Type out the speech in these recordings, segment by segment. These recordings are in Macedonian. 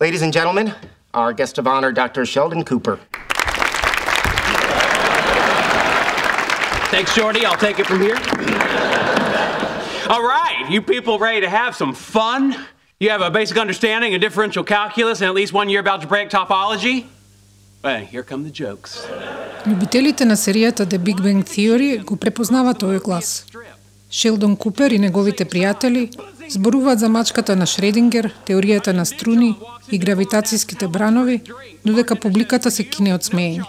Ladies and gentlemen, our guest of honor, Dr. Sheldon Cooper. Thanks, Jordy. I'll take it from here. All right, you people ready to have some fun? You have a basic understanding of differential calculus and at least one year of algebraic topology? Well, here come the jokes. Љубителите на серијата The Big Bang Theory го препознаваат овој глас. Шелдон Купер и неговите пријатели зборуваат за мачката на Шредингер, теоријата на струни и гравитацијските бранови, додека публиката се кине од смеење.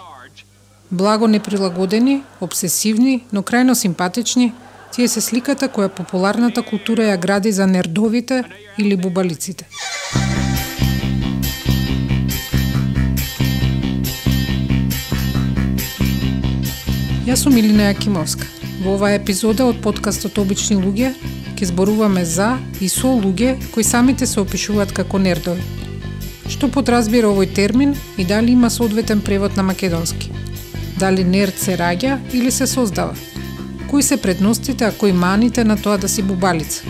Благо неприлагодени, обсесивни, но крајно симпатични, тие се сликата која популарната култура ја гради за нердовите или бубалиците. Јас сум Илина Јакимовска. Во оваа епизода од подкастот Обични луѓе ќе зборуваме за и со луѓе кои самите се опишуваат како нердови. Што подразбира овој термин и дали има соодветен превод на македонски? Дали нерд се раѓа или се создава? Кои се предностите, а кои маните на тоа да си бубалица?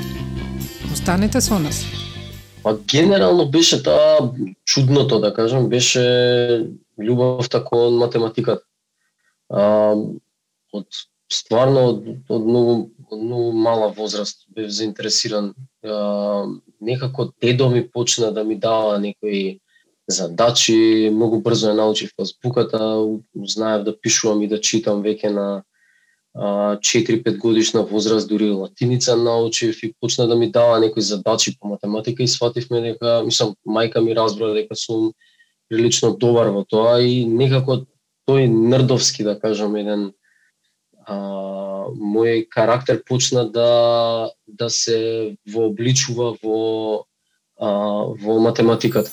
Останете со нас. Па генерално беше таа чудното, да кажам, беше љубовта кон математиката. А, од стварно од, од многу многу мала возраст бев заинтересиран. А, некако дедо ми почна да ми дава некои задачи, многу брзо ја научив азбуката, знаев да пишувам и да читам веќе на 4-5 годишна возраст, дури латиница научив и почна да ми дава некои задачи по математика и свативме дека, мислам, мајка ми разбра дека сум прилично добар во тоа и некако тој нрдовски, да кажам, еден а, мој карактер почна да да се вообличува во а, во математиката.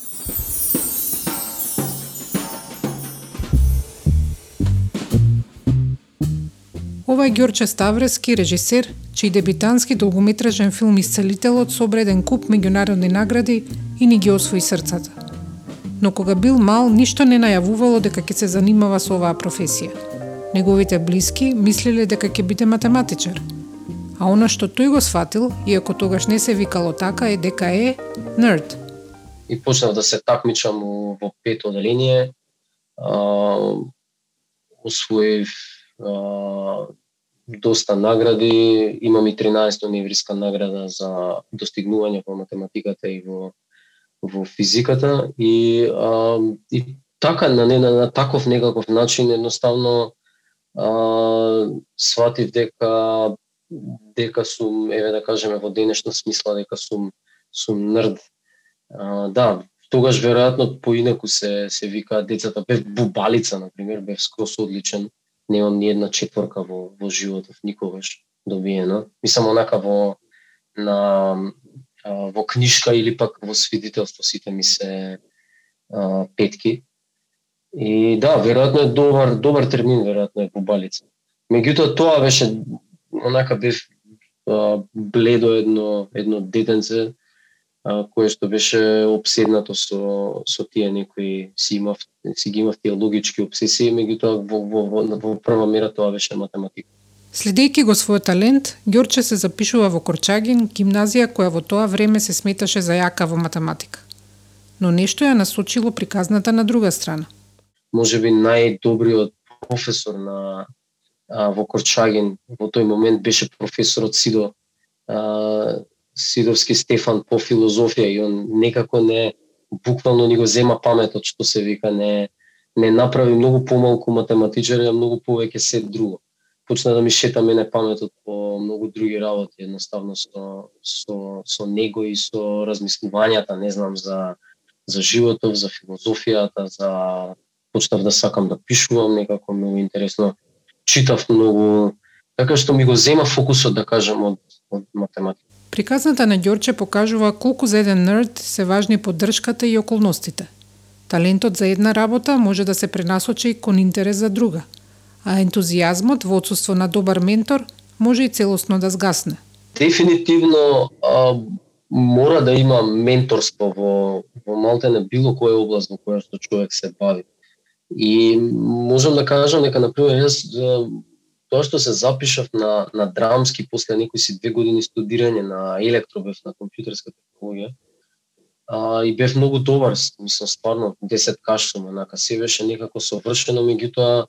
Ова е Ѓорче Ставрески, режисер, чиј дебитански долгометражен филм Исцелителот собреден куп меѓународни награди и ни ги освои срцата. Но кога бил мал, ништо не најавувало дека ќе се занимава со оваа професија. Неговите блиски мислеле дека ќе биде математичар. А она што тој го сфатил, иако тогаш не се викало така, е дека е нерд. И почнав да се такмичам во пето оделение. Освоив доста награди, имам и 13 универска награда за достигнување во математиката и во во физиката и а, и така на, на, на таков некаков начин едноставно а, сватив дека дека сум еве да кажеме во денешна смисла дека сум сум нрд. А, да, тогаш веројатно поинаку се се вика децата бев бубалица на пример, бев скрос одличен. Немам ни една четворка во во животот никогаш добиена. Мислам онака во на во книшка или пак во свидетелство сите ми се а, петки. И да, веројатно е добар добар термин, веројатно е бубалица. Меѓутоа тоа беше онака бев а, бледо едно едно детенце а, кое што беше обседнато со со тие некои си имав си ги имав тие логички обсесии, меѓутоа во, во, во, во прва мера тоа беше математика. Следејќи го својот талент, Ѓорче се запишува во Корчагин, гимназија која во тоа време се сметаше за јака во математика. Но нешто ја насочило приказната на друга страна. Може би најдобриот професор на а, во Корчагин во тој момент беше професорот Сидо а, Сидовски Стефан по филозофија и он некако не буквално ни го зема паметот што се вика не не направи многу помалку математичар, а многу повеќе се друго. Почна да ми шета мене паметот по многу други работи, едноставно со, со, со него и со размислувањата, не знам, за, за животот, за филозофијата, за почнав да сакам да пишувам, некако многу интересно. Читав многу, така што ми го зема фокусот, да кажам, од, од математика. Приказната на Ѓорче покажува колку за еден нерд се важни поддршката и околностите. Талентот за една работа може да се пренасочи кон интерес за друга – а ентузијазмот во отсутство на добар ментор може и целосно да згасне. Дефинитивно а, мора да има менторство во во малте на било која област во која што човек се бави. И можам да кажам дека на пример јас тоа што се запишав на на драмски после некои си две години студирање на електробев на компјутерска технологија, а, и бев многу добар, мислам стварно 10 каш сум, онака се беше некако совршено, меѓутоа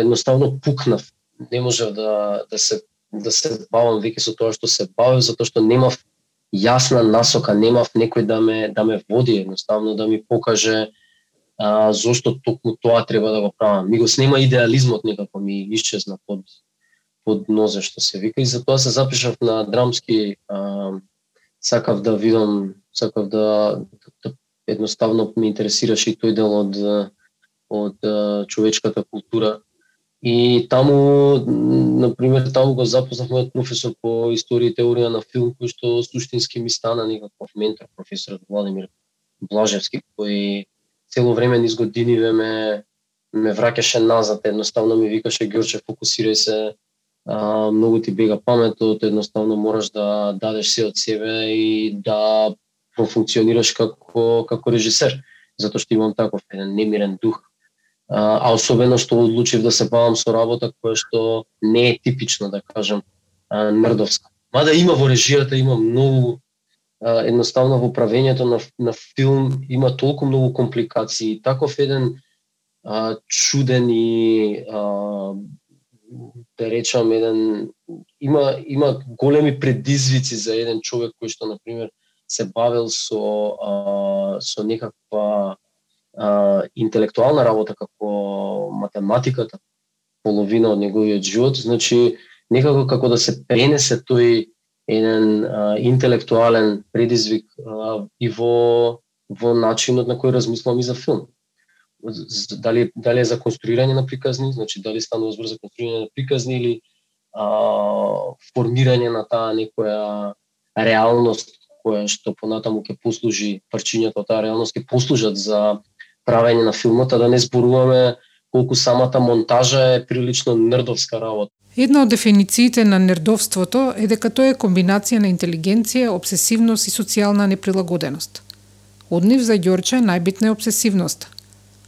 едноставно пукнав. Не можев да да се да се бавам веќе со тоа што се бавев затоа што немав јасна насока, немав некој да ме да ме води, едноставно да ми покаже а, зошто токму тоа треба да го правам. Ми го снема идеализмот некако ми исчезна под под нозе што се вика и затоа се запишав на драмски а, сакав да видам сакав да, да едноставно ме интересираше и тој дел од од човечката култура. И таму, на пример, таму го запознав мојот професор по историја и теорија на филм, кој што суштински ми стана некаков ментор, професорот Владимир Блажевски, кој цело време низ годиниве ме ме враќаше назад, едноставно ми викаше Ѓорче фокусирај се, а, многу ти бега паметот, едноставно мораш да дадеш се од себе и да профункционираш како како режисер, затоа што имам таков еден немирен дух. А, а особено што одлучив да се бавам со работа која што не е типично, да кажам, нердовска. Мада има во режијата, има многу едноставно во правењето на, на филм има толку многу компликации. Таков еден а, чуден и а, да речам еден има има големи предизвици за еден човек кој што на пример се бавел со а, со некаква а, интелектуална работа како математиката половина од неговиот живот, значи некако како да се пренесе тој еден а, интелектуален предизвик а, и во во начинот на кој размислувам и за филм. Дали дали е за конструирање на приказни, значи дали станува збор за конструирање на приказни или а, формирање на таа некоја реалност која што понатаму ќе послужи парчињата од таа реалност ќе послужат за правење на филмот, а да не зборуваме колку самата монтажа е прилично нердовска работа. Една од дефинициите на нердовството е дека тоа е комбинација на интелигенција, обсесивност и социјална неприлагоденост. Од нив за Ѓорче најбитна е обсесивноста,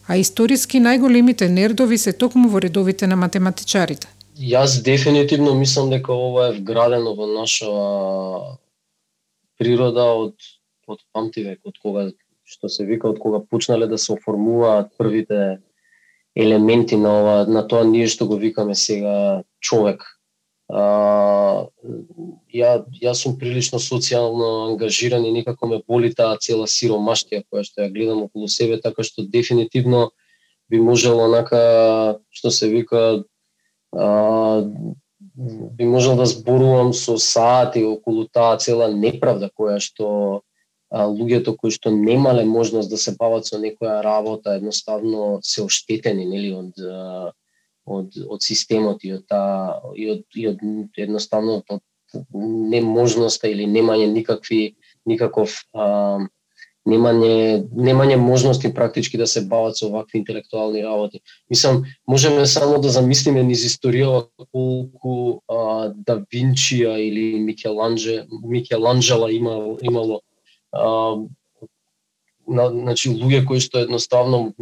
а историски најголемите нердови се токму во редовите на математичарите. Јас дефинитивно мислам дека ова е вградено во наша природа од од памтивек, од кога што се вика од кога почнале да се оформуваат првите елементи на ова на тоа ние што го викаме сега човек. А, ја јас сум прилично социјално ангажиран и некако ме боли таа цела сиромаштија која што ја гледам околу себе, така што дефинитивно би можело онака што се вика а, би можел да зборувам со саати околу таа цела неправда која што луѓето кои што немале можност да се бават со некоја работа едноставно се оштетени нели од од од системот и од та, и од и од едноставно од неможноста или немање никакви никаков а, немање немање можности практички да се бават со вакви интелектуални работи. Мислам, можеме само да замислиме низ историјава колку а, Да Винчија или Микеланже, Микеланджела имало, имало а, на, значи луѓе кои што едноставно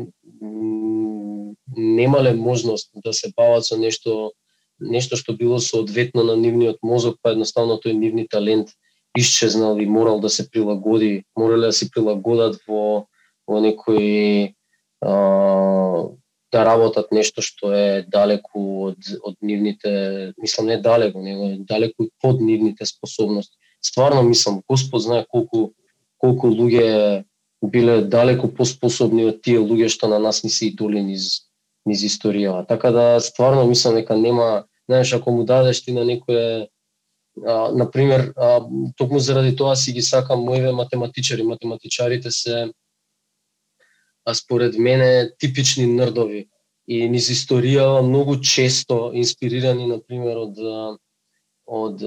немале можност да се бават со нешто нешто што било соодветно на нивниот мозок, па едноставно тој нивни талент исчезнал и морал да се прилагоди, морале да се прилагодат во во некои а, да работат нешто што е далеку од од нивните, мислам не далеку, него е далеку и под нивните способности. Стварно мислам, Господ знае колку колку луѓе биле далеку поспособни од тие луѓе што на нас ни се идоли низ низ историјава. Така да стварно мислам дека нема, знаеш, ако му дадеш ти на некој а, например, а, токму заради тоа си ги сакам моите математичари. Математичарите се а според мене типични нрдови и низ историја многу често инспирирани на пример од од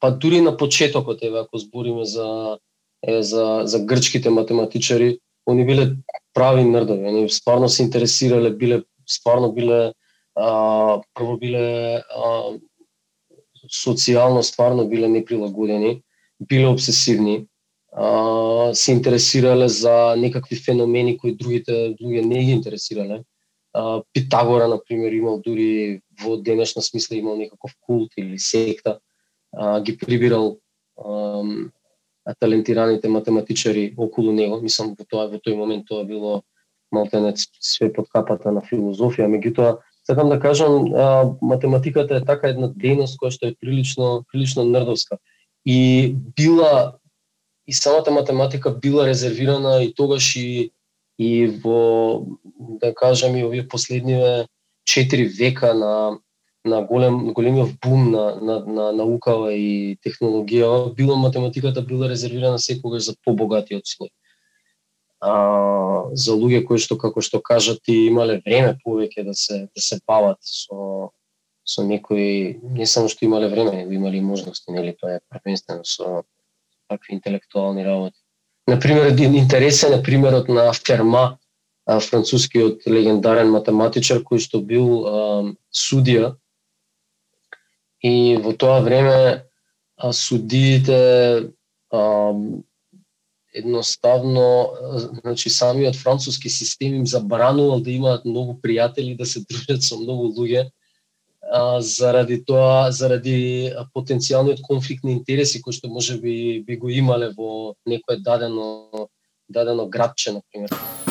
па дури на почетокот еве ако збориме за е, за за грчките математичари, они биле прави нрдови, они стварно се интересирале, биле стварно биле а, прво биле а, социјално стварно биле неприлагодени, биле обсесивни, а, се интересирале за некакви феномени кои другите луѓе не ги интересирале. А, Питагора, на пример, имал дури во денешна смисла имал некаков култ или секта, а, ги прибирал талентираните математичари околу него. Мислам во тоа во тој момент тоа било малтене све под капата на филозофија, меѓутоа сакам да кажам а, математиката е така една дејност која што е прилично прилично нердовска и била и самата математика била резервирана и тогаш и и во да кажам и овие последниве 4 века на на голем големиот бум на, на, на наукава и технологија, било математиката била резервирана секогаш за побогатиот слој. А, за луѓе кои што како што кажат и имале време повеќе да се да се бават со со некои не само што имале време, него имали можности, нели тоа е првенствено со такви интелектуални работи. На пример, един интересен е примерот на Ферма, францускиот легендарен математичар кој што бил а, судија и во тоа време а, судиите а, едноставно значи самиот француски систем им забранувал да имаат многу пријатели да се дружат со многу луѓе а, заради тоа заради потенцијалниот конфликт на интереси кој што може би би го имале во некое дадено дадено градче на пример.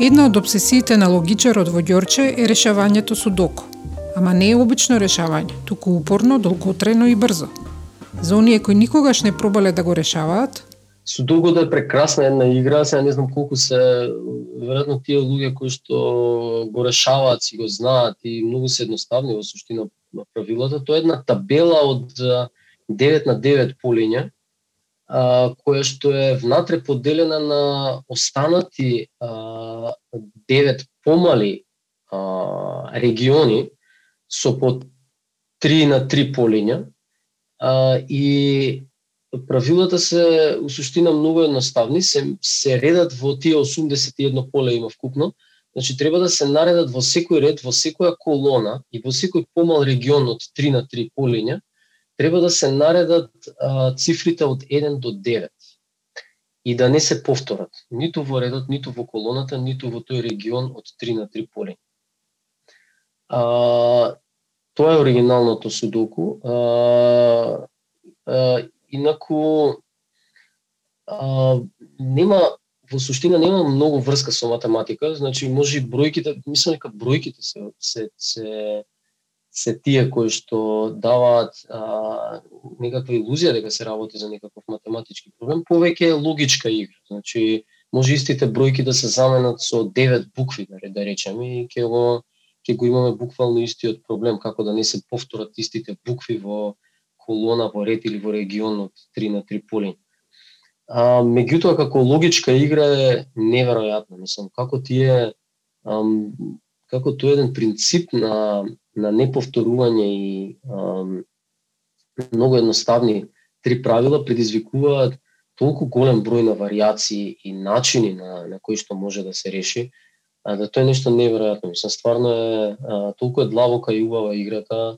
Една од обсесиите на логичарот во Ѓорче е решавањето судоко, Ама не е обично решавање, туку упорно, долготрено и брзо. За оние кои никогаш не пробале да го решаваат, Судогото е прекрасна една игра, сега не знам колку се веројатно тие луѓе кои што го решаваат си го знаат и многу се едноставни во суштина на правилата. Тоа е една табела од 9 на 9 полиња а, која што е внатре поделена на останати а, девет помали а, региони со по 3 на 3 полиња а, и правилата се у суштина многу едноставни, се, се редат во тие 81 поле има вкупно, Значи треба да се наредат во секој ред, во секоја колона и во секој помал регион од 3 на 3 полиња треба да се наредат а, цифрите од 1 до 9 и да не се повторат, ниту во редот, ниту во колоната, ниту во тој регион од 3 на 3 поли. А, тоа е оригиналното судоку. А, а, инаку а, нема во суштина нема многу врска со математика, значи може и бројките, мислам дека бројките се се се се тие кои што даваат а, некаква илузија дека се работи за некаков математички проблем, повеќе е логичка игра. Значи, може истите бројки да се заменат со 9 букви, да, да речеме, и ќе го ќе го имаме буквално истиот проблем, како да не се повторат истите букви во колона, во ред или во регион од 3 на 3 полин. А, меѓутоа, како логичка игра е неверојатна. Мислам, како тие ам, како тој еден принцип на на неповторување и ам, многу едноставни три правила предизвикуваат толку голем број на вариации и начини на, на кои што може да се реши, а, да тоа е нешто неверојатно. Мислам, стварно е а, толку е длабока и убава играта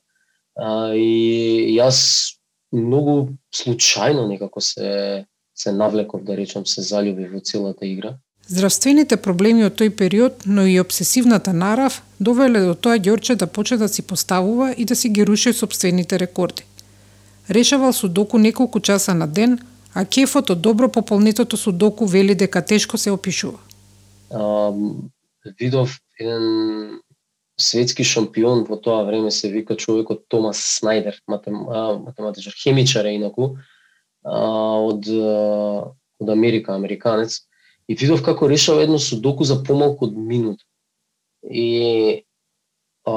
а, и јас многу случајно некако се се навлеков да речам се заљубив во целата игра. Здравствените проблеми од тој период, но и обсесивната нарав, довеле до тоа Ѓорче да почне да си поставува и да си ги руши собствените рекорди. Решавал судоку неколку часа на ден, а кефот од добро пополнетото судоку вели дека тешко се опишува. Um, видов еден светски шампион во тоа време се вика човекот Томас Снайдер, матем, а, математичар, хемичар е инаку, а, од, од Америка, американец и видов како решава едно судоку за помалку од минут. И а,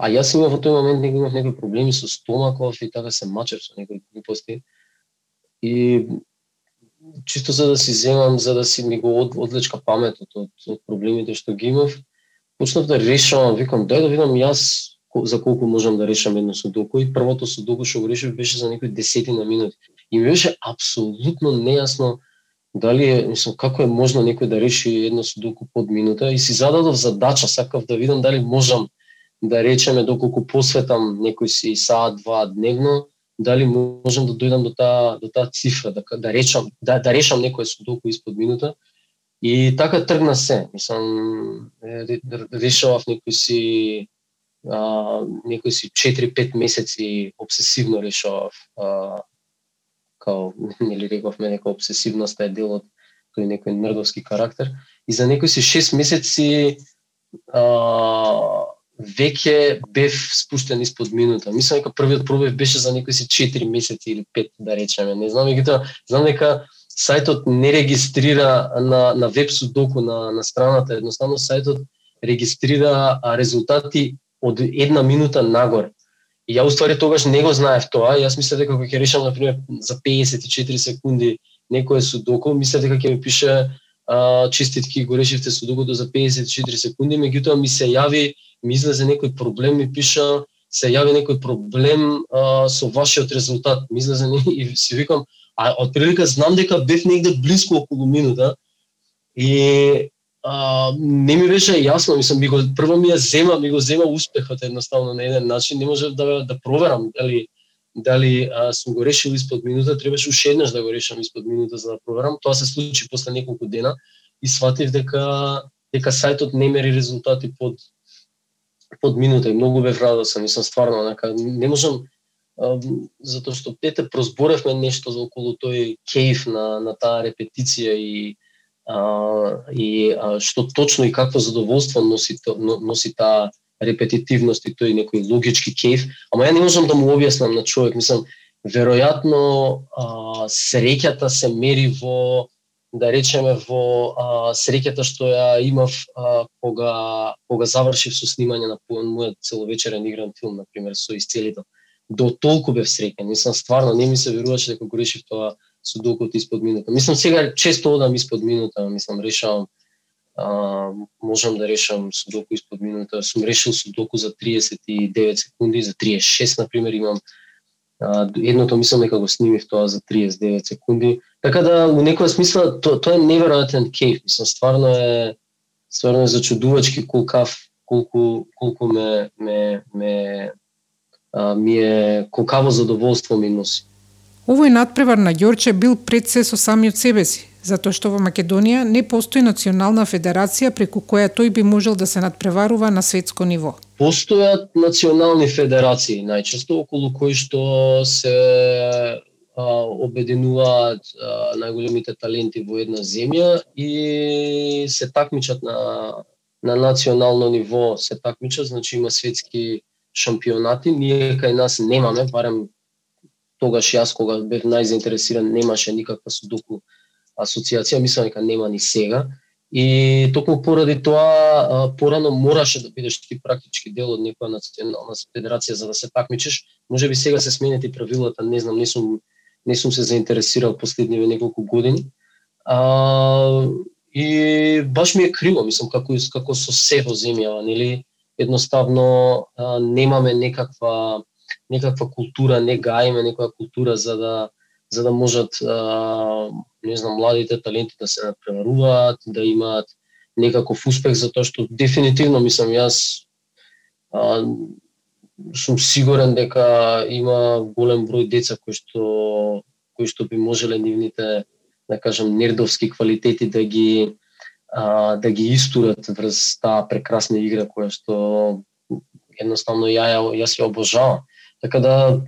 а јас имав во тој момент некои имав некои проблеми со стомаков и така се мачев со некои глупости. И чисто за да си земам, за да си ми го од, одлечка паметот од, од проблемите што ги имав, почнав да решавам, викам, дај да видам јас за колку можам да решам едно судоку и првото судоку што го решив беше за некои десетина минути. И ми беше апсолутно нејасно дали е, мислам, како е можно некој да реши едно судоку под минута и си зададов задача, сакав да видам дали можам да речеме доколку посветам некој си саат два дневно, дали можам да дојдам до таа до таа цифра, да да речам да да решам некој судоку испод минута. И така тргна се. Мислам решавав некој си а, некој си 4-5 месеци обсесивно решавав а, као нели рековме нека обсесивноста е дел од тој некој нердовски карактер и за некои си 6 месеци а, веќе бев спуштен испод минута. Мислам дека првиот пробив беше за некои си 4 месеци или 5 да речеме. Не знам меѓутоа знам дека сајтот не регистрира на на веб судоку на на страната, едноставно сајтот регистрира резултати од една минута нагоре. И ја уствари тогаш не го знаев тоа, јас мислев дека кога ќе решам на пример за 54 секунди некое судоку, мислев дека ќе ми пише а, чиститки го решивте судокото за 54 секунди, меѓутоа ми се јави ми излезе некој проблем, ми пиша, се јави некој проблем а, со вашиот резултат. Ми излезе и си викам, а од прилика знам дека бев негде близко околу минута. И а, не ми беше јасно, мислам, ми го, прво ми ја зема, ми го зема успехот едноставно на еден начин, не можев да, да проверам дали дали а, сум го решил испод минута, требаше уште еднаш да го решам испод минута за да проверам. Тоа се случи после неколку дена и сватив дека дека сајтот не мери резултати под под минута и многу бев радосен, мислам стварно, нека не можам затоа што пете прозборевме нешто за околу тој кејф на на таа репетиција и и а, што точно и какво задоволство носи носи таа репетитивност и тој некој логички кеф, ама ја не можам да му објаснам на човек, мислам веројатно а, среќата се мери во да речеме во а, среќата што ја имав а, кога кога завршив со снимање на мојот целовечерен игран филм на пример со исцелител. До толку бев среќен, мислам стварно не ми се веруваше дека го решив тоа судокот испод минута. Мислам сега често одам испод минута, мислам решавам а, можам да решам судоку испод минута. Сум решил судоку за 39 секунди, за 36 на пример имам а, едното мислам дека го снимив тоа за 39 секунди Така да, во некоја смисла, то, тоа е неверојатен кейф. Мислам, стварно е, стварно е зачудувачки колкав, колку, колку ме, ме, ме а, ми е, колкаво задоволство ми носи. Овој надпревар на Ѓорче бил пред се со самиот себе си, затоа што во Македонија не постои национална федерација преку која тој би можел да се надпреварува на светско ниво. Постојат национални федерации, најчесто околу кои што се обединуваат најголемите таленти во една земја и се такмичат на на национално ниво се такмичат, значи има светски шампионати, ние кај нас немаме, барем тогаш јас кога бев најзаинтересиран немаше никаква судоку асоциација, мислам дека нема ни сега. И токму поради тоа порано мораше да бидеш ти практички дел од некоја национална федерација за да се такмичиш. Може би сега се сменети правилата, не знам, не сум не сум се заинтересирал последниве неколку години. А, и баш ми е криво, мислам, како, како со се во земјава, нели? Едноставно а, немаме некаква некаква култура, не гаиме некоја култура за да за да можат а, не знам младите таленти да се надпреваруваат, да имаат некаков успех затоа што дефинитивно мислам јас а, сум сигурен дека има голем број деца кои што кои што би можеле нивните да кажам нердовски квалитети да ги а, да ги истурат врз таа прекрасна игра која што едноставно ја, ја јас ја обожавам. Така да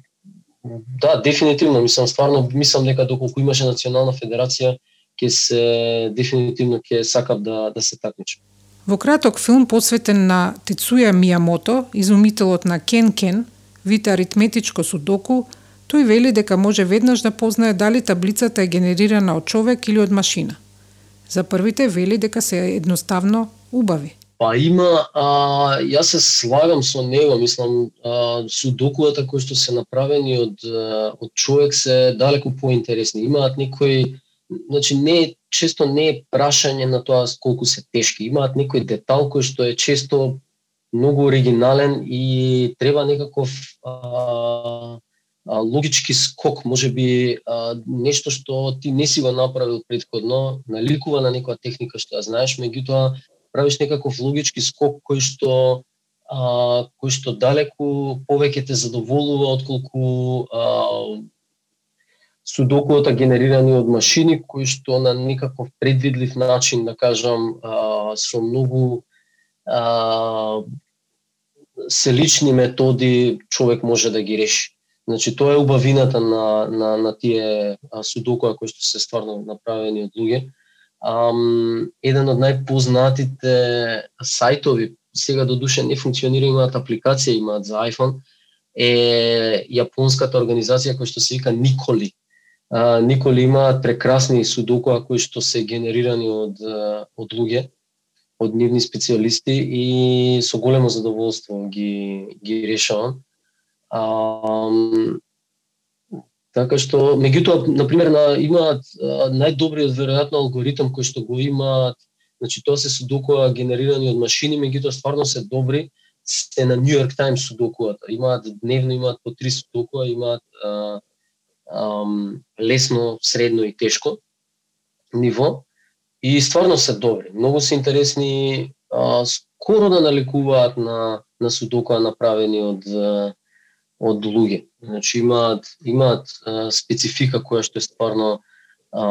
да, дефинитивно мислам стварно мислам дека доколку имаше национална федерација ќе се дефинитивно ќе сакам да да се такмичам. Во краток филм посветен на Тецуја Мијамото, изумителот на Кен Кен, вид аритметичко судоку, тој вели дека може веднаш да познае дали таблицата е генерирана од човек или од машина. За првите вели дека се едноставно убави. Па има, а, јас се слагам со него, мислам, а, судокувата кои што се направени од, од човек се далеку поинтересни. Имаат некои значи не често не е прашање на тоа колку се тешки. Имаат некој детал кој што е често многу оригинален и треба некаков а, а, логички скок, може би а, нешто што ти не си го направил предходно, наликува на некоја техника што ја знаеш, меѓутоа правиш некаков логички скок кој што а, кој што далеку повеќе те задоволува отколку а, судокуота генерирани од машини кои што на некаков предвидлив начин, да кажам, а, со многу а, селични методи човек може да ги реши. Значи тоа е убавината на на на тие судокуа кои што се стварно направени од луѓе. Um, еден од најпознатите сајтови, сега до душе не функционира, имаат апликација, имаат за iPhone, е јапонската организација која што се вика Николи. А, Николи имаат прекрасни судокоа кои што се генерирани од од луѓе, од нивни специјалисти и со големо задоволство ги ги решавам така што, меѓутоа, на пример, на, имаат најдобриот веројатно алгоритм кој што го имаат, значи тоа се судокуа генерирани од машини, меѓутоа стварно се добри, се на New York Times судокуата. Имаат дневно имаат по три судокуа, имаат а, а, лесно, средно и тешко ниво и стварно се добри. Многу се интересни, а, скоро да наликуваат на на судокуа направени од од луѓе. Значи имаат имаат а, специфика која што е стварно а,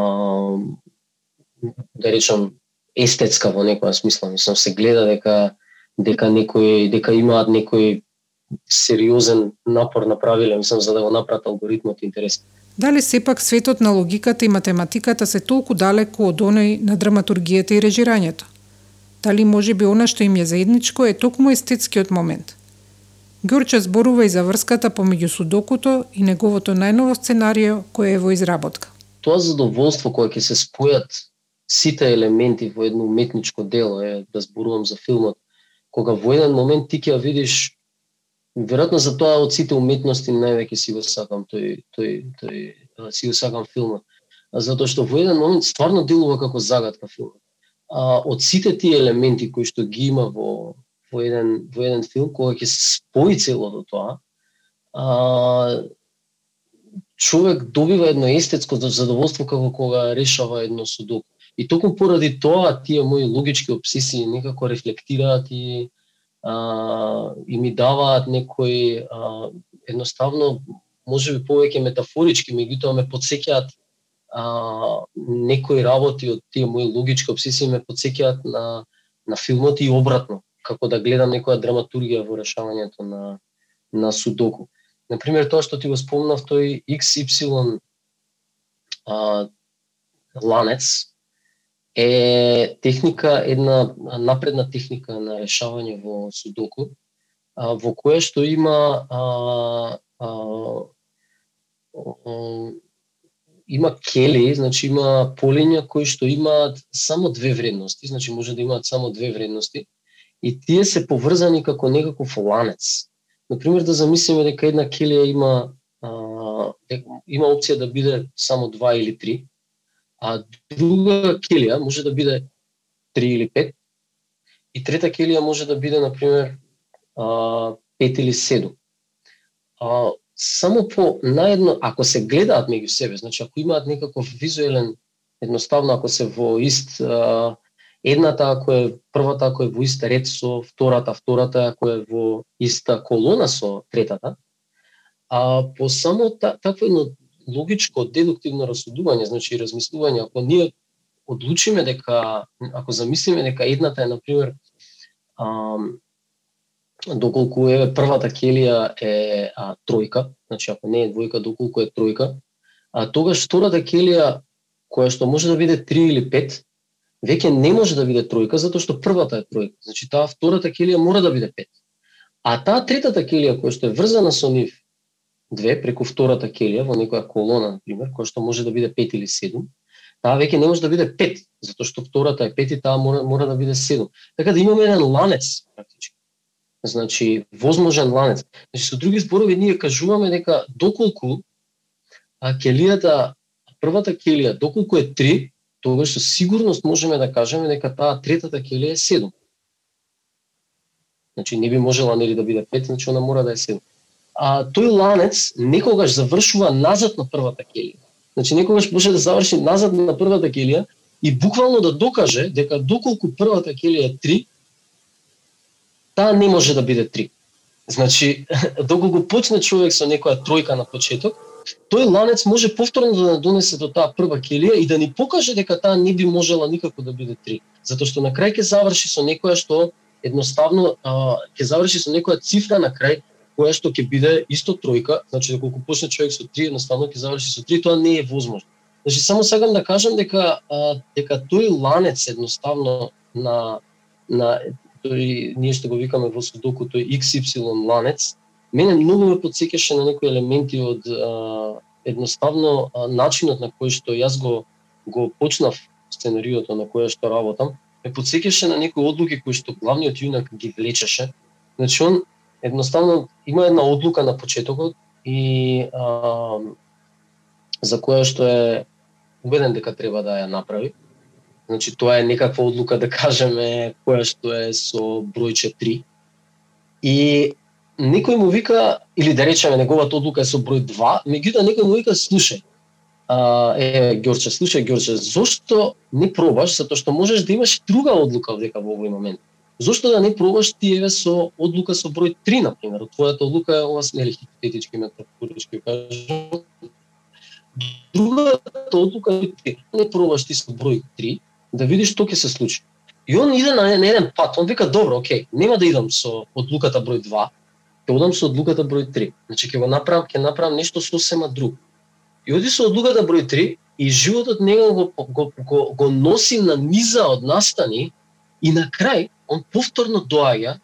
да речам естетска во некоја смисла, мислам се гледа дека дека некој дека имаат некој сериозен напор направиле, мислам за да го направат алгоритмот интересен. Дали сепак светот на логиката и математиката се толку далеку од оној на драматургијата и режирањето? Дали може би она што им е заедничко е токму естетскиот момент – Ѓурче зборува и за врската помеѓу судокото и неговото најново сценарио кое е во изработка. Тоа задоволство кое ќе се спојат сите елементи во едно уметничко дело, е да зборувам за филмот, кога во еден момент ти ќе видиш веројатно за тоа од сите уметности највеќе си го сакам тој тој тој си го сакам филмот. Затоа што во еден момент стварно делува како загадка филмот. А, од сите тие елементи кои што ги има во во еден во еден филм кога ќе се спои целото тоа, а, човек добива едно естетско задоволство како кога решава едно судоку. И токму поради тоа тие мои логички обсесии некако рефлектираат и а, и ми даваат некои а, едноставно може би повеќе метафорички, меѓутоа ме подсеќаат а, некои работи од тие мои логички обсесии ме подсеќаат на на филмот и обратно како да гледам некоја драматургија во решавањето на на судоку. На пример тоа што ти го спомнав тој XY а, ланец е техника, една напредна техника на решавање во судоку, а, во која што има а, а, а, има кели, значи има полиња кои што имаат само две вредности, значи може да имаат само две вредности, и тие се поврзани како некаков ланец. Например, да замислиме дека една келија има а, има опција да биде само два или три, а друга келија може да биде три или пет, и трета келија може да биде, например, а, пет или седум. А, само по наедно, ако се гледаат меѓу себе, значи ако имаат некаков визуелен, едноставно ако се во ист а, едната ако е првата ако е во иста ред со втората, втората ако е во иста колона со третата, а по само та, такво едно логичко дедуктивно расудување, значи размислување, ако ние одлучиме дека, ако замислиме дека едната е, например, а, доколку е првата келија е а, тројка, значи ако не е двојка, доколку е тројка, а тогаш втората келија која што може да биде 3 или 5, веќе не може да биде тројка затоа што првата е тројка. Значи таа втората келија мора да биде пет. А таа третата келија која што е врзана со нив две преку втората келија во некоја колона на пример, која што може да биде пет или седум, таа веќе не може да биде пет, затоа што втората е пет и таа мора, мора да биде седум. Така да имаме еден ланец практички. Значи возможен ланец. Значи со други зборови ние кажуваме дека доколку а, келијата првата келија доколку е 3, тогаш со сигурност можеме да кажеме дека таа третата келија е 7. Значи не би можела нели да биде 5, значи она мора да е 7. а тој ланец некогаш завршува назад на првата келија. Значи некогаш може да заврши назад на првата келија и буквално да докаже дека доколку првата келија е 3, таа не може да биде 3. Значи, доколку почне човек со некоја тројка на почеток, тој ланец може повторно да донесе до таа прва келија и да ни покаже дека таа не би можела никако да биде три. Затоа што на крај ќе заврши со некоја што едноставно ќе заврши со некоја цифра на крај која што ќе биде исто тројка, значи доколку почне човек со 3, едноставно ќе заврши со 3, тоа не е возможно. Значи само сакам да кажам дека а, дека тој ланец едноставно на на тој ние што го викаме во судоку тој XY ланец, мене многу ме подсекаше на некои елементи од а, едноставно а, начинот на кој што јас го го почнав сценариото на која што работам, ме подсеќаше на некои одлуки кои што главниот јунак ги влечеше. Значи он едноставно има една одлука на почетокот и а, за која што е убеден дека треба да ја направи. Значи тоа е некаква одлука да кажеме која што е со бројче 3. И некој му вика или да речеме неговата одлука е со број 2, меѓутоа некој му вика слушај. А, е Ѓорче, слушај Ѓорче, зошто не пробаш затоа што можеш да имаш друга одлука дека во овој момент. Зошто да не пробаш ти еве со одлука со број 3 на пример? Твојата одлука е ова смели хипотетички метафорички кажам. Другата одлука е не пробаш ти со број 3 да видиш што ќе се случи. И он иде на, на еден пат, он вика добро, окей, нема да идам со одлуката број 2, ќе одам со одлуката број 3. Значи ќе го направам, ќе направам нешто сосема друго. И оди со одлуката број 3 и животот него го, го, го, го носи на низа од настани и на крај он повторно доаѓа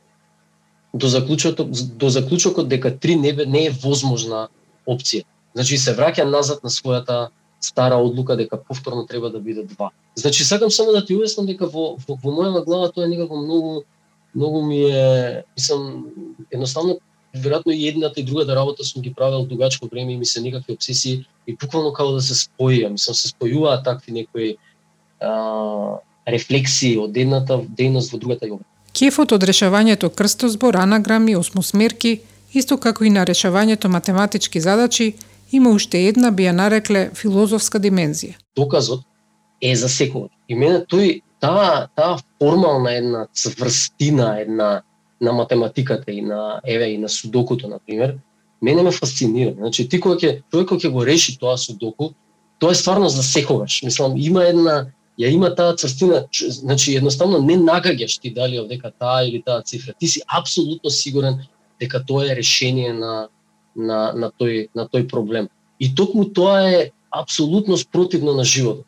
до заклучокот до заклучокот дека три не, не е возможна опција. Значи се враќа назад на својата стара одлука дека повторно треба да биде два. Значи сакам само да ти уяснам дека во во, во моја глава тоа е некако многу многу ми е мислам едноставно веројатно и едната и другата работа сум ги правел дугачко време и ми се некакви обсесии и буквално како да се споија, мислам се спојуваат такви некои а, рефлексии од едната дејност во другата ја Кефот од решавањето крстозбор, анаграми, осмосмерки, исто како и на решавањето математички задачи, има уште една би ја нарекле филозофска димензија. Доказот е за секој. И мене тој таа таа формална една цврстина, една на математиката и на еве и на судокуто на пример, мене ме фасцинира. Значи ти кога ќе човек кога ќе го реши тоа судоку, тоа е стварно за секогаш. Мислам има една ја има таа црстина, значи едноставно не нагаѓаш ти дали дека таа или таа цифра. Ти си апсолутно сигурен дека тоа е решение на на на тој на тој проблем. И токму тоа е апсолутно спротивно на животот.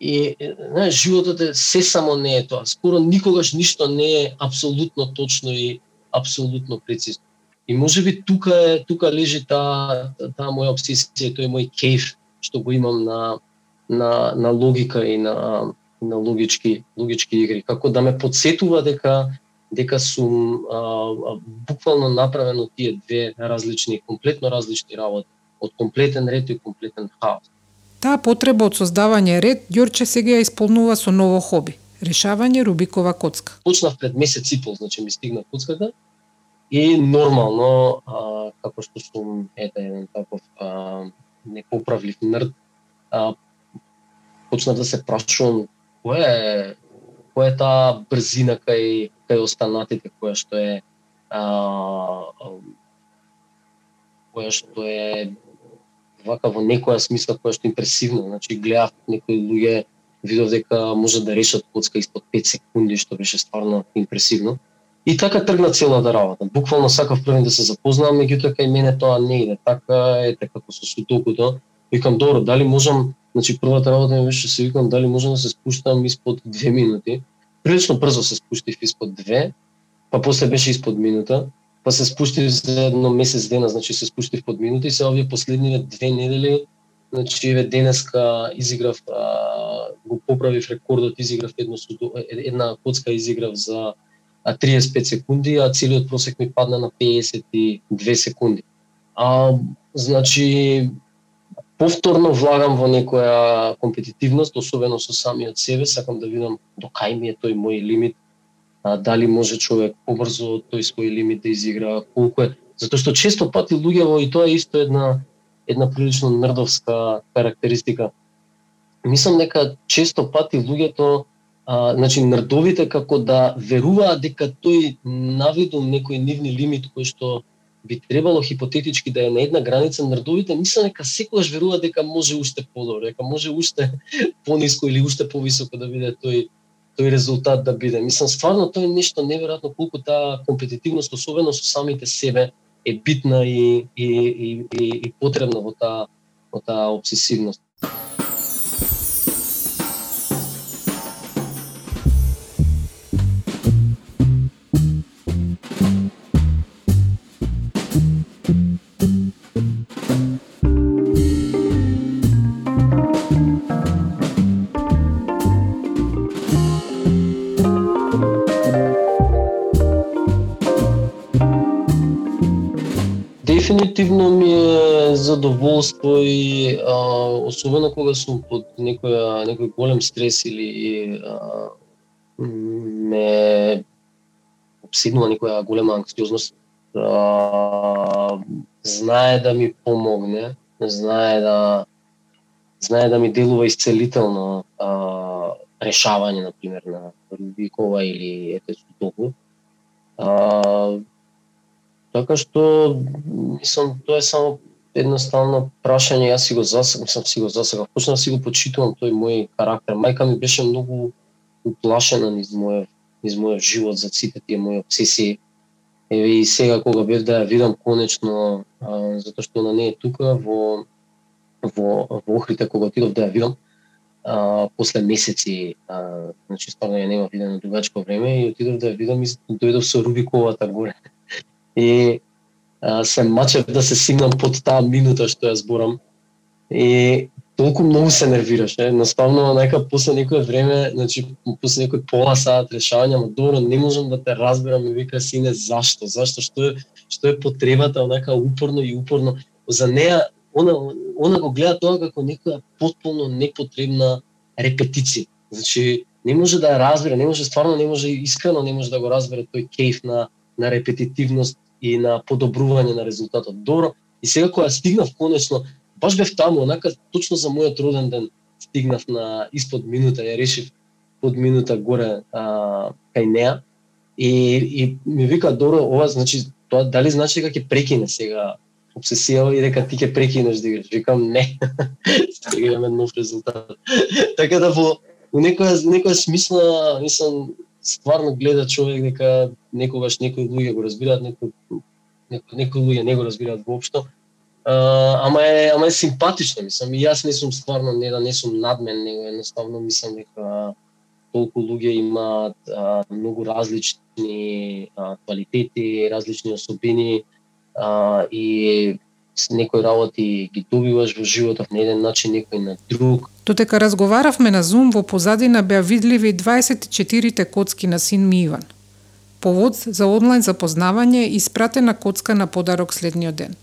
И знаеш, животот е се само не е тоа. Скоро никогаш ништо не е апсолутно точно и апсолутно прецизно. И може би тука е тука лежи таа таа моја обсесија, тој мој кейф што го имам на на, на логика и на, на логички, логички игри. Како да ме подсетува дека дека сум а, а, буквално направено тие две различни, комплетно различни работи, од комплетен ред и комплетен хаос. Таа потреба од создавање ред Ѓорче сега ја исполнува со ново хоби решавање Рубикова коцка. Почнав пред месец и пол, значи ми стигна коцката и нормално а, како што сум ете еден таков а, непоправлив нрд, а, почнав да се прашувам која е која е таа брзина кај кај останатите која што е а, која што е вака во некоја смисла која што импресивна, значи гледав некои луѓе видов дека може да решат коцка испод 5 секунди, што беше стварно импресивно. И така тргна целата работа. Буквално сакав првен да се запознавам, меѓутоа кај мене тоа не иде. Така е така како со сутокото. Викам, добро, дали можам Значи првата работа ми беше се викам дали можам да се спуштам испод две минути. Прилично брзо се спуштив испод две, па после беше испод минута, па се спуштив за едно месец дена, значи се спуштив под минута и се овие последниве две недели, значи еве денеска изиграв а, го поправив рекордот, изиграв едно една коцка изиграв за 35 секунди, а целиот просек ми падна на 52 секунди. А, значи, повторно влагам во некоја компетитивност, особено со самиот себе, сакам да видам до кај ми е тој мој лимит, а, дали може човек побрзо тој свој лимит да изигра, колку е Затоа што често пати луѓето и тоа е исто една една прилично нрдовска карактеристика. Мислам дека често пати луѓето а, значи нрдовите како да веруваат дека тој навидум некој нивни лимит кој што би требало хипотетички да е на една граница нрдовите, мислам дека секогаш веруваат дека може уште подобро, дека може уште пониско или уште повисоко да биде тој тој резултат да биде. Мислам, стварно тоа е нешто неверојатно колку таа компетитивност, особено со самите себе, е битна и, и, и, и, и потребна во таа, во таа обсесивност. Особено кога сум под некоја некој голем стрес или а, ме обседнува некоја голема анксиозност, а, знае да ми помогне, знае да знае да ми делува исцелително а, решавање на пример на Рубикова или ете Сутоку. А, Така што, мислам, тоа е само едноставно прашање, јас си го засек, мислам, си го засакав, почнав да си го почитувам тој мој карактер. Мајка ми беше многу уплашена низ мојот низ мојот живот за сите тие мои обсесии. Еве и сега кога бев да ја видам конечно, а, затоа што она не е тука во во во Охрите кога отидов да ја видам, а, после месеци, а, значи стварно ја нема видено дугачко време и отидов да ја видам и дојдов со Рубиковата горе и се мачев да се сигнам под таа минута што ја зборам. И толку многу се нервираш, Наставно, нека после некое време, значи после некој пола саат решавање, ама добро, не можам да те разберам и вика сине зашто, зашто? Што е што е потребата? Онака упорно и упорно. За неа она она го гледа тоа како некоја потполно непотребна репетиција. Значи не може да ја разбере, не може стварно не може искрено не може да го разбере тој кејф на на репетитивност и на подобрување на резултатот. Добро, и сега кога стигнав конечно, баш бев таму, онака точно за мојот роден ден стигнав на испод минута, ја решив под минута горе а, кај неа и, и ми вика добро, ова значи тоа дали значи дека ќе прекине сега обсесија и дека ти ќе прекинеш да играш. Викам не. Сега имаме нов резултат. така да во во некоја некоја смисла, мислам, стварно гледа човек дека некогаш некои луѓе го разбираат, некои некои луѓе не го разбираат воопшто. А, ама е ама е симпатично, мислам, и јас не сум стварно не да не сум надмен, него едноставно мислам дека толку луѓе имаат а, многу различни а, квалитети, различни особини а, и некои работи ги добиваш во животот на еден начин, некој на друг. Додека разговаравме на Зум, во позадина беа видливи 24 коцки на син ми Иван. Повод за онлайн запознавање и испратена коцка на подарок следниот ден.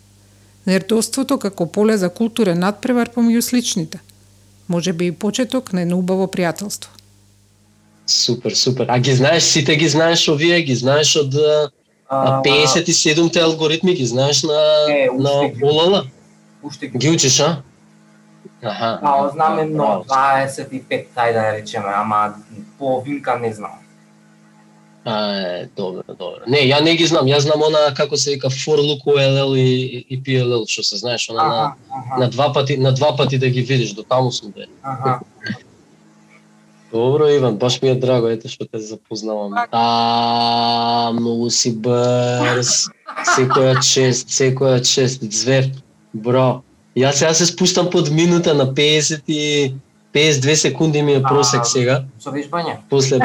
Нердоството како поле за културен надпревар помеѓу сличните. Може би и почеток на едно убаво пријателство. Супер, супер. А ги знаеш, сите ги знаеш овие, ги знаеш од а, 57-те алгоритми, ги знаеш на, е, на ОЛЛ? Уште ги учиш, а? Аха. А, знам едно 25, тај да речеме, ама половинка не знам. А, добро, добро. Не, ја не ги знам. Ја знам она како се вика for look OLL и, и PLL, што се знаеш, она ага, на, ага. на два пати на два пати да ги видиш, до таму сум бе. Ага. Добро, Иван, баш ми е драго, ете што те запознавам. А, многу си брз. Секоја чест, секоја чест, звер. Бро. Јас сега се спуштам под минута на 50 и 52 секунди ми е просек сега. Со вежбање? После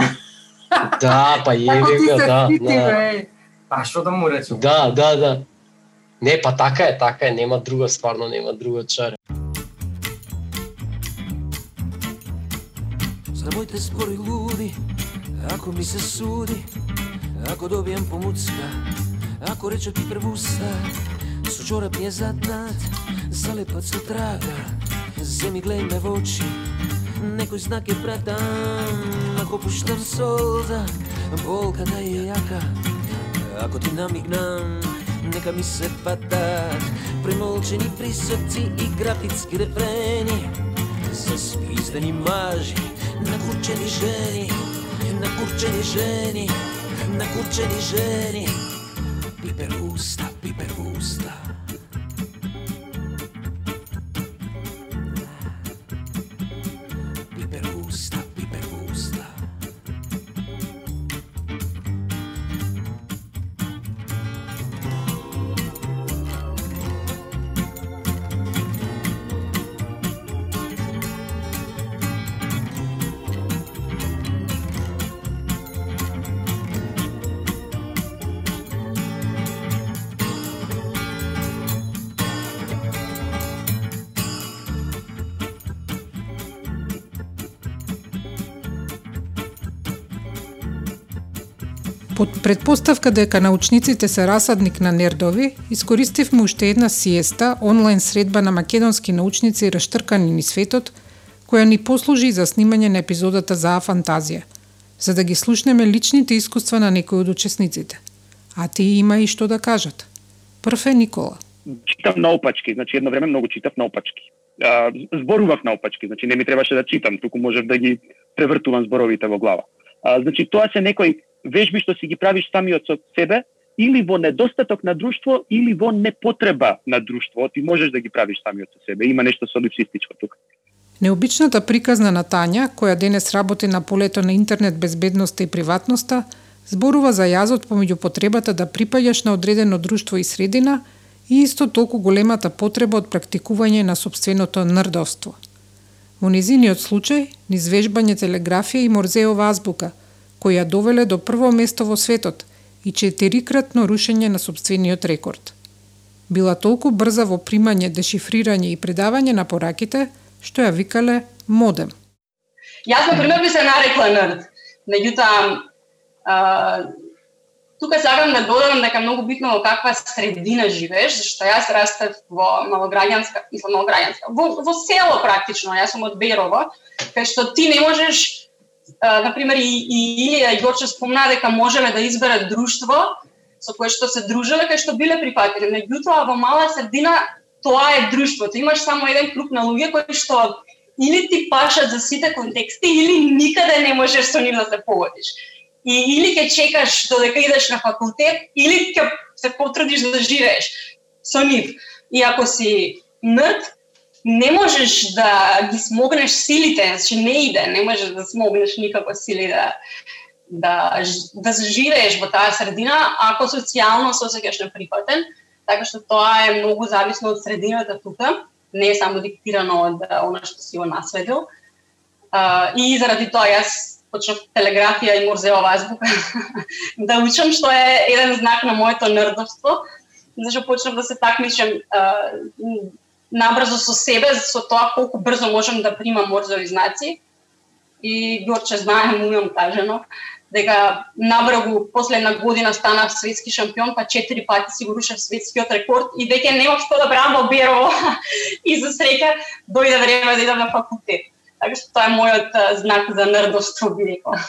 Да, па еве го, да. да. Па што да му речем? Да, да, да. Не, па така е, така е, нема друга, стварно нема друга чар. Znamojte spori ludi, ako mi se sudi, ako dobijem pomucka, ako reče ti prevusta, su čorap je zadat, zalepac su traga, zemi glej me v oči, nekoj znake pratan, ako puštam solda, bol kada je jaka, ako ti namignam, neka mi se pada, premolčeni prisrci i grafitski refreni, za spizdeni mažik. una cuccia di na kurcze niżeni, na kurcze niżeni, na kurcze niżeni. Piperusta, piperusta. Предпоставка дека научниците се расадник на нердови, искористивме уште една сиеста, онлайн средба на македонски научници раштркани ни светот, која ни послужи за снимање на епизодата за фантазија, за да ги слушнеме личните искуства на некои од учесниците. А ти има и што да кажат. Прв е Никола. Читам наопачки, значи едно време многу читав наопачки. А, зборував наопачки, значи не ми требаше да читам, туку можев да ги превртувам зборовите во глава. А, значи тоа се некои вежби што си ги правиш самиот со себе, или во недостаток на друштво, или во непотреба на друштво. Ти можеш да ги правиш самиот со себе. Има нешто солипсистичко тука. Необичната приказна на Тања, која денес работи на полето на интернет безбедноста и приватноста, зборува за јазот помеѓу потребата да припаѓаш на одредено друштво и средина и исто толку големата потреба од практикување на собственото нрдовство. Во низиниот случај, низ вежбање телеграфија и морзеова азбука, кој ја довеле до прво место во светот и четирикратно рушење на собствениот рекорд. Била толку брза во примање, дешифрирање и предавање на пораките, што ја викале модем. Јас, на пример, би се нарекла нерд. Меѓутоа, тука сакам да додам дека многу битно во каква средина живееш, зашто јас растев во малограѓанска, мислам малограѓанска, во, во село практично, јас сум од Берово, кај што ти не можеш на пример и, и Илија и Горче спомна дека можеле да изберат друштво со кое што се дружеле, кај што биле прифатени. Меѓутоа во мала средина тоа е друштвото. Имаш само еден круг на луѓе кои што или ти пашат за сите контексти или никаде не можеш со нив да се погодиш. И или ќе чекаш додека идеш на факултет, или ќе се потрудиш да живееш со нив. И ако си нрд, не можеш да ги смогнеш силите, значи не иде, не можеш да смогнеш никако сили да да да живееш во таа средина ако социјално се осеќаш неприфатен, така што тоа е многу зависно од средината тука, не е само диктирано од она што си го насведил. Uh, и заради тоа јас почнав телеграфија и морзеова азбука да учам, што е еден знак на моето нердовство, зашто почнав да се такмичам набрзо со себе, со тоа колку брзо можам да примам морзови знаци. И Ѓорче знае, му имам кажено, дека набрзо после една година станав светски шампион, па четири пати си го рушав светскиот рекорд и веќе немав што да правам во Берово. и за среќа дојде време да идам на факултет. Така што тоа е мојот знак за нердоство, би рекла.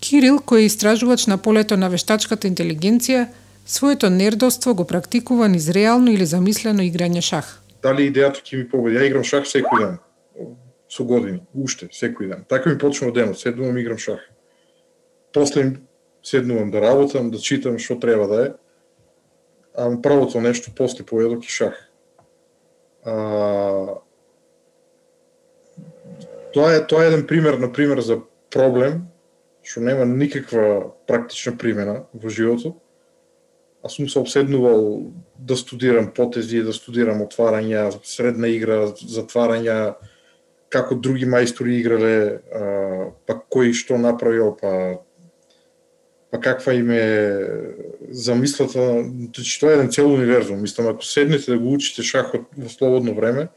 Кирил, кој е истражувач на полето на вештачката интелигенција, своето нердоство го практикува низ реално или замислено играње шах дали идејата ќе ми победи. Ја играм шах секој ден, со години, уште, секој ден. Така ми почнува денот, седнувам играм шах. После седнувам да работам, да читам што треба да е. А правото нешто после поедок и шах. А, тоа е тоа е еден пример на пример за проблем што нема никаква практична примена во животот Аз сум се обседнувал да студирам потези, да студирам отварања, средна игра, затварања, како други мајстори играле, па кој што направил, па па каква им е замислата, значи тоа е еден цел универзум. Мислам, ако седнете да го учите шахот во слободно време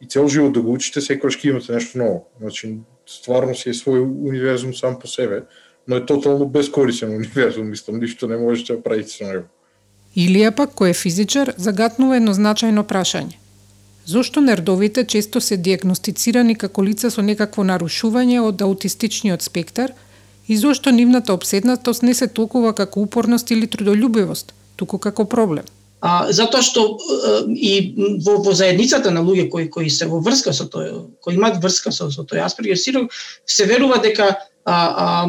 и цел живот да го учите, секогаш ќе имате нешто ново. Значи, стварно си е свој универзум сам по себе но е тотално бескорисен универзум, мислам, ништо не можете да правите со него. Илија пак, кој е физичар, загатнува едно значајно прашање. Зошто нердовите често се диагностицирани како лица со некакво нарушување од аутистичниот спектар и зошто нивната обседнатост не се толкува како упорност или трудолюбивост, туку како проблем? А, затоа што и во, во заедницата на луѓе кои кои се во врска со тој, кои имаат врска со, со тој Аспергер синдром, се верува дека а, а,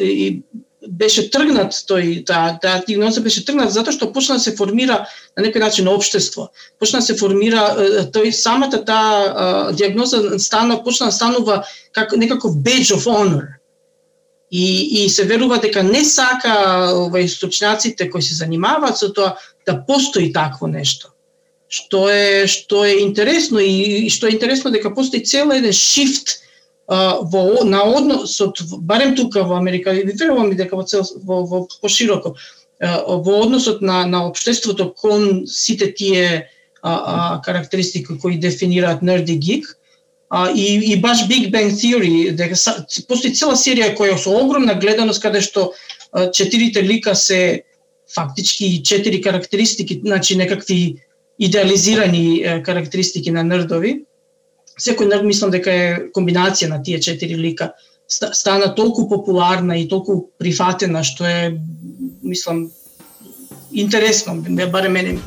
и беше тргнат тој таа таа активност беше тргнат затоа што почна да се формира на некој начин општество. Почна да се формира тој самата таа диагноза стана почна да станува како некаков badge of honor И, и се верува дека не сака овај стручњаците кои се занимаваат со тоа да постои такво нешто. Што е што е интересно и, и што е интересно дека постои цел еден шифт а, во на односот барем тука во Америка и верувам и дека во цел во, во пошироко во односот на на општеството кон сите тие а, а, карактеристики кои дефинираат нерди гик А, и, и баш Big Bang Theory, дека постои цела серија која со огромна гледаност, каде што а, четирите лика се фактички четири карактеристики, значи некакви идеализирани а, карактеристики на нердови. Секој нерд мислам дека е комбинација на тие четири лика стана толку популарна и толку прифатена што е мислам интересно, барем мене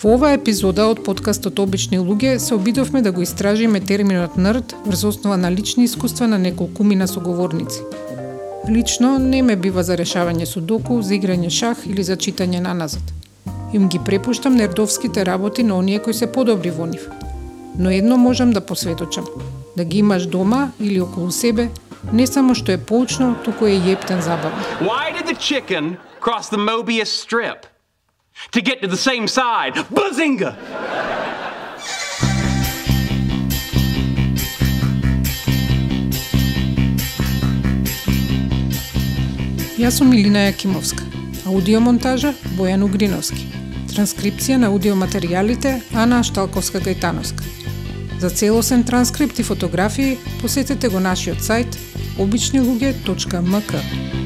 Во оваа епизода од подкастот Обични луѓе се обидовме да го истражиме терминот нрд врз основа на лични искуства на неколку мина соговорници. Лично не ме бива за решавање судоку, за играње шах или за читање на назад. Им ги препуштам нердовските работи на оние кои се подобри во нив. Но едно можам да посветочам. Да ги имаш дома или околу себе, не само што е поучно, туку е јептен забава. Why did the chicken cross the Mobius strip? to get to the same side. Bazinga! Јас сум Илина Јакимовска. Аудиомонтажа Бојан Угриновски. Транскрипција на аудиоматеријалите Ана Шталковска-Гајтановска. За целосен транскрипт и фотографии посетете го нашиот сајт обичнилуѓе.мк.